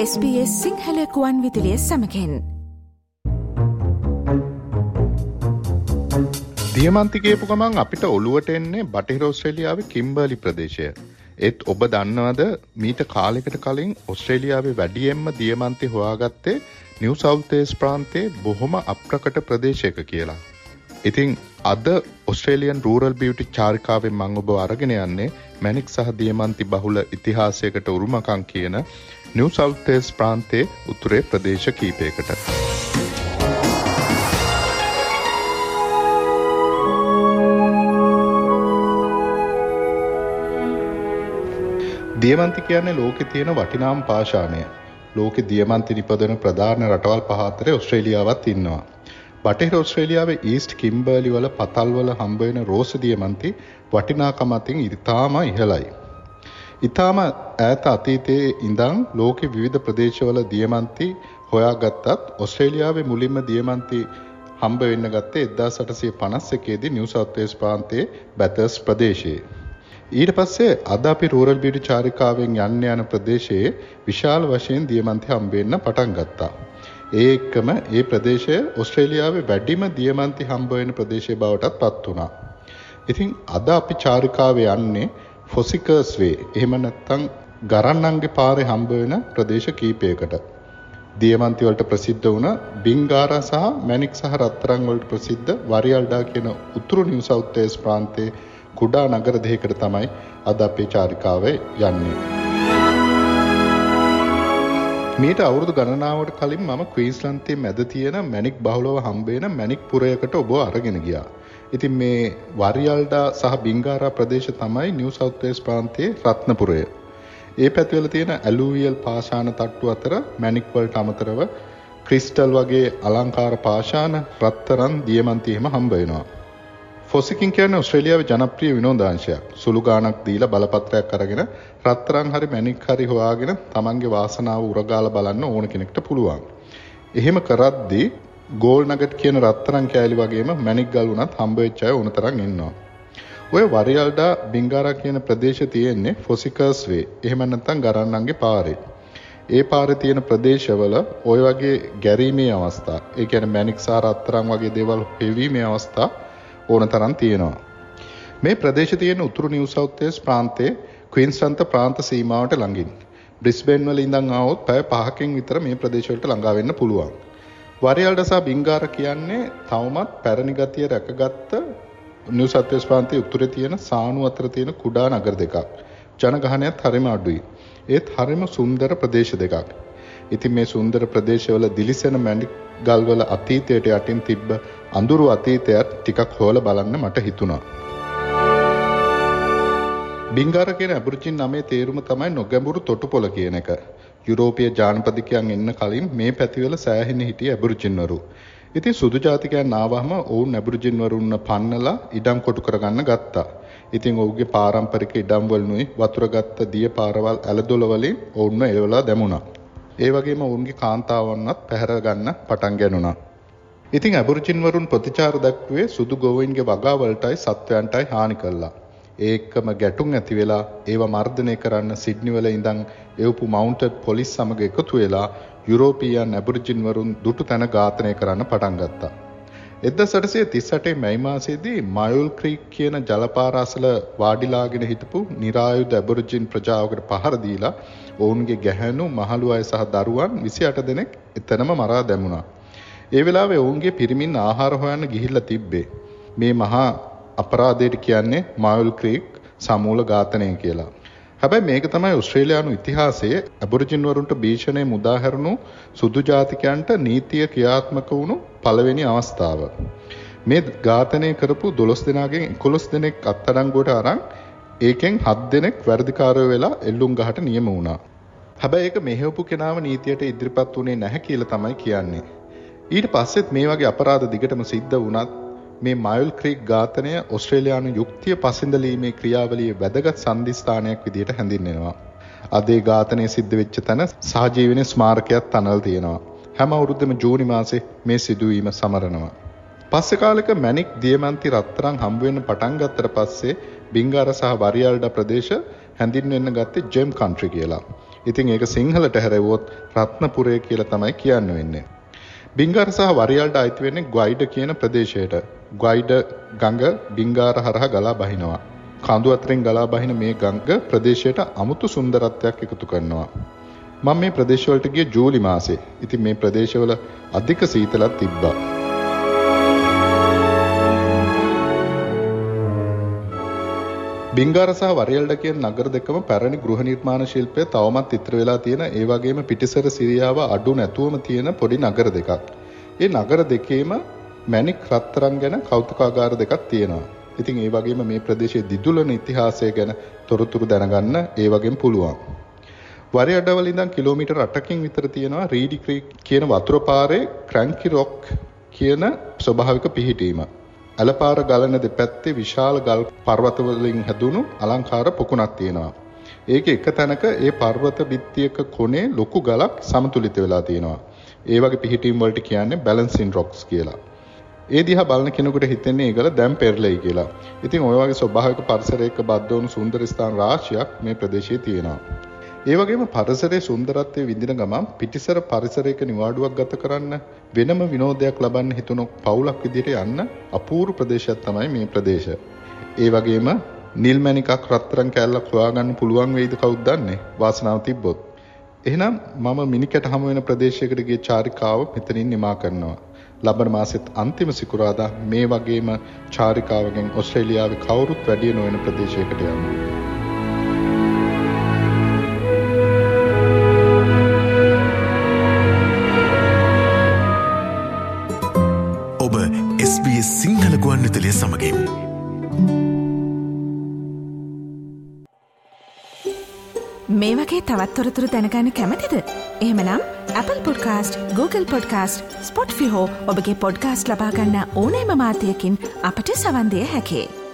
SBS සිංහලකුවන් විදිලිය සමකෙන් දියමන්තිකේපු ගමන් අපිට ඔළුවට එන්නේ බටහිර ඔස්ට්‍රේලියාවේ කිම්බර්ලි ප්‍රදේශය. ඒත් ඔබ දන්නවද මීට කාලෙකට කලින් ඔස්ට්‍රේලියාවේ වැඩියෙන්ම දියමන්ති හොයාගත්තේ නිව් සෞතේස් ප්‍රාන්තයේ බොහොම අප්‍රකට ප්‍රදේශයක කියලා. ඉතිං අද ඔස්ට්‍රේලියන් රූරල් බියුටි චාරිකාවෙන් මං ඔබ අරගෙන යන්නේ මැනික් සහ දියමන්ති බහුල ඉතිහාසයකට උරුමකං කියන නිව් සෞතේස් ප්‍රාන්තයේ උතුරේ ප්‍රදේශ කීපයකට. දියමන්ති කියන්නේ ලෝකෙ තියෙන වටිනාම් පාශානය ලෝකෙ දියමන්ති නිපදන ප්‍රධාන රටවල් පහතරේ ඔස්ට්‍රේලියාවත් ඉන්නවා. බටහිර ඔස්ට්‍රේලියාවේ ඊස්ට් කිම්බර්ලි වල පතල්වල හම්බවෙන රෝස දියමන්ති වටිනාකම අතින් ඉතාම ඉහළයි. ඉතාම ඈත අතීතයේ ඉඳන් ලෝකෙ විවිධ ප්‍රදේශවල දියමන්ති හොයාගත්තත් ඔස්ට්‍රේලියාවේ මුලින්ම දියමන්ති හම්බ වෙන්න ගත්තේ 1851 දී නිව් සවුත් වේල්ස් ප්‍රාන්තයේ බැතර්ස් ප්‍රදේශයේ. ඊට පස්සේ අද අපි රූරල් බියුටි චාරිකාවෙන් යන්න යන ප්‍රදේශයේ විශාල වශයෙන් දියමන්ති හම්බ වෙන්න පටන් ගත්තා. ඒ එක්කම ඒ ප්‍රදේශය ඔස්ට්‍රේලියාවේ වැඩිම දියමන්ති හම්බ වෙන ප්‍රදේශය බවටත් පත් වුණා. ඉතින් අද අපි චාරිකාවේ යන්නේ ෆොසිකර්ස් වේ. එහෙම නැත්නම් ගරන්නන්ගේ පාරේ හම්බ වෙන ප්‍රදේශ කීපයකට. දියමන්ති වලට ප්‍රසිද්ධ වුණ බින්ගාරා සහ මැනික් සහ රත්තරන් වලට ප්‍රසිද්ධ වරියල්ඩා කියන උතුරු නිව් සවුත් වේල්ස් ප්‍රාන්තයේ කුඩා නගර දෙකකට තමයි අද අපේ චාරිකාවේ යන්නේ. මීට අවුරුදු ගණනාවට කලින් මම ක්වීස්ලන්තේ මැද තියෙන මැනික් බහුලව හම්බේන මැනික් පුරයකට ඔබ අරගෙන ගියා. ඉතින් මේ වරියල්ඩා සහ බිංගාරා ප්‍රදේශ තමයි නිව් සවුත් වේල්ස් ප්‍රාන්තයේ රත්නපුරය. ඒ පැතිවල තියෙන ඇලූවියල් පාෂාණ තට්ටු අතර මැනික් වලට අමතරව ක්‍රිස්ටල් වගේ අලංකාර පාෂාණ රත්තරන් දියමන්ති එහෙම හම්බ වෙනවා. ෆොසිකින් කියන්නේ ඔස්ට්‍රේලියාවේ ජනප්‍රිය විනෝදාංශයක්. සුළු ගාණක් දීලා බලපත්‍රයක් අරගෙන රත්තරන් හරි මැණික් හරි හොයාගෙන තමන්ගේ වාසනාව උරගාලා බලන්න ඕන කෙනෙක්ට පුළුවන්. එහෙම කරද්දී ගෝල් නගට් කියන රත්තරන් කෑලි වගේම මැණික් ගල් උනත් හම්බ වෙච්ච අය ඕන තරම් ඉන්නවා. ඔය වරියල්ඩා බිංගාරා කියන ප්‍රදේශ තියෙන්නේ ෆොසිකර්ස් වේ. එහෙම නැත්නම් ගරන්නන්ගේ පාරේ. ඒ පාරේ තියෙන ප්‍රදේශවල ওই වගේ ගැරීමේ අවස්ථා, ඒ කියන්නේ මැණික් සහ රත්තරන් වගේ දේවල් හෙවීමේ අවස්ථා ඕන තරම් තියෙනවා. මේ ප්‍රදේශ තියෙන උතුරු නිව් සවුත් වේල්ස් ප්‍රාන්තයේ ක්වීන්ස්ලන්ත ප්‍රාන්ත සීමාවට ළඟින්. බ්‍රිස්බේන් වල ඉඳන් ආවොත් පැය 5කින් විතර මේ ප්‍රදේශවලට ළඟා වෙන්න පුළුවන්. වරියල්ඩ සහ බිංගාර කියන්නේ තවමත් පැරණි ගතිය රැකගත්ත නිව් සවුත් වේල්ස් ප්‍රාන්තයේ උතුරේ තියෙන සානු අතර තියෙන කුඩා නගර දෙකක්. ජනගහනයත් හරිම අඩුයි. ඒත් හරිම සුන්දර ප්‍රදේශ දෙකක්. ඉතින් මේ සුන්දර ප්‍රදේශවල දිලිසෙන මැණික් ගල්වල අතීතයට යටින් තිබ්බ අඳුරු අතීතයත් ටිකක් හොයලා බලන්න මට හිතුණා. බිංගාර කියන ඇබුරිජින් නමේ තේරුම තමයි නොගැඹුරු තොටුපොළ කියන එක. යුරෝපීය ජානපදිකයන් එන්න කලින් මේ පැතිවල සෑහෙන හිටිය ඇබුරිජින්වරු. ඉතින් සුදු ජාතිකයන් ආවහම ඔවුන් ඇබුරිජින්වරුන්ව පන්නලා ඉඩම් කොටු කරගන්න ගත්තා. ඉතින් ඔහුගේ පාරම්පරික ඉඩම් වලනුයි වතුර ගත්ත දිය පාරවල් ඇලදොල වලින් ඔවුන්ව එළවලා දැමුණා. ඒ වගේම ඔවුන්ගේ කාන්තාවන්වත් පැහැර ගන්න පටන් ගැනුණා. ඉතින් ඇබොරිජින්වරුන් ප්‍රතිචාර දක්වේ සුදු ගොවයින්ගේ වගාවලටයි සත්වයන්ටයි හානි කළා. ඒ එක්කම ගැටුම් ඇති වෙලා ඒවා මර්ධනය කරන්න සිඩ්නි වල ඉඳන් එවපු මවුන්ටඩ් පොලිස් සමග එකතු වෙලා යුරෝපීයන් ඇබොරිජින්වරුන් දුටු තැන ඝාතනය කරන්න පටන් ගත්තා. 1838 මැයි මාසයේදී මයුල් ක්‍රීක් කියන ජලපාර අසල වාඩිලාගෙන හිටපු නිරායුධ ඇබොරිජින් ප්‍රජාවකට පහර දීලා ඔවුන්ගේ ගැහැණු මහලු අය සහ දරුවන් 28 දෙනෙක් එතනම මරා දැමුණා. ඒ වෙලාවේ ඔවුන්ගේ පිරිමින් ආහාර හොයන්න ගිහිල්ලා තිබ්බේ. මේ මහා අපරාධයට කියන්නේ මයුල් ක්‍රීක් සමූල ඝාතනය කියලා. හැබැයි මේක තමයි ඔස්ට්‍රේලියානු ඉතිහාසයේ ඇබොරිජින් වරුන්ට භීෂණය මුදා හැරුණු සුදු ජාතිකයන්ට නීතිය ක්‍රියාත්මක වුණු පළවෙනි අවස්ථාව. මේ ඝාතනය කරපු 12 දෙනාගෙන් 11 දෙනෙක් අත්අඩංගුවට අරන් ඒකෙන් 7 දෙනෙක් වැඩිකාරයෝ වෙලා එල්ලුම් ගහට නියම වුණා. හැබැයි ඒක මෙහෙවපු කෙනාව නීතියට ඉදිරිපත් වුණේ නැහැ කියලා තමයි කියන්නේ. ඊට පස්සෙත් මේ වගේ අපරාධ දිගටම සිද්ධ වුණත් මේ මයුල් ක්‍රීක් ඝාතනය ඔස්ට්‍රේලියානු යුක්තිය පසින්දලීමේ ක්‍රියාවලියේ වැදගත් සන්ධිස්ථානයක් විදිහට හැඳින්වෙනවා. අද ඒ ඝාතනය සිද්ධ වෙච්ච තැන සහජීවන ස්මාරකයක් තනල් තියෙනවා. හැම අවුරුද්දම ජූනි මාසේ මේ සිදුවීම සමරනවා. පස්සේ කාලෙක මැනික් දියමන්ති රත්තරන් හම්බ වෙන්න පටන් ගත්තට පස්සේ බිංගාර සහ වරියල්ඩා ප්‍රදේශ හැඳින්වෙන්න ගත්තේ ජෙම් කන්ට්‍රි කියලා. ඉතින් ඒක සිංහලට හැරෙවුවොත් රත්නපුරය කියලා තමයි කියන්න වෙන්නේ. බිංගාර සහ වරියල්ට අයිති වෙන්නේ ග්වයිඩ කියන ප්‍රදේශයට. ග්වයිඩ ගඟ බිංගාර හරහා ගලා බහිනවා. කඳු අතරින් ගලා බහින මේ ගංග ප්‍රදේශයට අමුතු සුන්දරත්වයක් එකතු කරනවා. මම මේ ප්‍රදේශවලට ගිය ජූලි මාසේ. ඉතින් මේ ප්‍රදේශවල අධික සීතලක් තිබ්බා. බිංගාර සහ වරියල්ඩ කියන නගර දෙකම පැරණි ගෘහ නිර්මාණ ශිල්පය තවමත් ඉතිර වෙලා තියෙන ඒ වගේම පිටිසර සිරියාව අඩු නැතුවම තියෙන පොඩි නගර දෙකක්. ඒ නගර දෙකේම මැණික් රත්තරන් ගැන කෞතුකාගාර දෙකක් තියෙනවා. ඉතින් ඒ වගේම මේ ප්‍රදේශයේ දිදුලන ඉතිහාසය ගැන තොරතුරු දැනගන්න ඒ වගේම පුළුවන්. වරියඩවල ඉඳන් කිලෝමීටර් 8කින් විතර තියෙනවා රීඩි ක්‍රීක් කියන වතුර පාරේ ක්‍රැන්කි රොක් කියන ස්වභාවික පිහිටීම. ඇලපාර ගලන දෙපැත්තේ විශාල ගල් පර්වත වලින් හැදුණු අලංකාර පොකුණක් තියෙනවා. ඒකේ එක තැනක ඒ පර්වත බිත්තියක කොනේ ලොකු ගලක් සමතුලිත වෙලා තියෙනවා. ඒ වගේ පිහිටීම් වලට කියන්නේ බැලන්සින් රොක්ස් කියලා. ඒ දිහා බලන කෙනෙකුට හිතෙන්නේ ඒගල දැන් පෙරලෙයි කියලා. ඉතින් ඔය වගේ ස්වභාවික පරිසරයක බද්ධ වුණු සුන්දර ස්ථාන රාශියක් මේ ප්‍රදේශයේ තියෙනවා. ඒ වගේම පරිසරයේ සුන්දරත්වය විඳින ගමන් පිටිසර පරිසරයක නිවාඩුවක් ගත කරන්න වෙනම විනෝදයක් ලබන්න හිතුණු පවුලක් විදිහට යන්න අපූර්ව ප්‍රදේශයක් තමයි මේ ප්‍රදේශය. ඒ වගේම නිල් මැණිකක් රත්තරන් කෑල්ලක් හොයාගන්න පුළුවන් වෙයිද කවුද දන්නේ වාසනාව තිබ්බොත්. එහෙනම් මම මිනිකට හමු වෙන ප්‍රදේශයකට ගිය චාරිකාව මෙතනින් නිමා කරනවා. ලබන මාසෙත් අන්තිම සිකුරාදා මේ වගේම චාරිකාවකින් ඔස්ට්‍රේලියාවේ කවුරුත් වැඩිය නොවන ප්‍රදේශයකට යනවා. ගුවන්විතලය සමගින්. මේ වගේ තවත්තොරතුරු දැනගන්න කැමතිද. එහමනම් Apple podcast Google podcast Spotify ඔබගේ පොඩ්කාස්ට ලබාගන්න ඕනෑම මාතයකින් අපට සවන්දය හැකේ.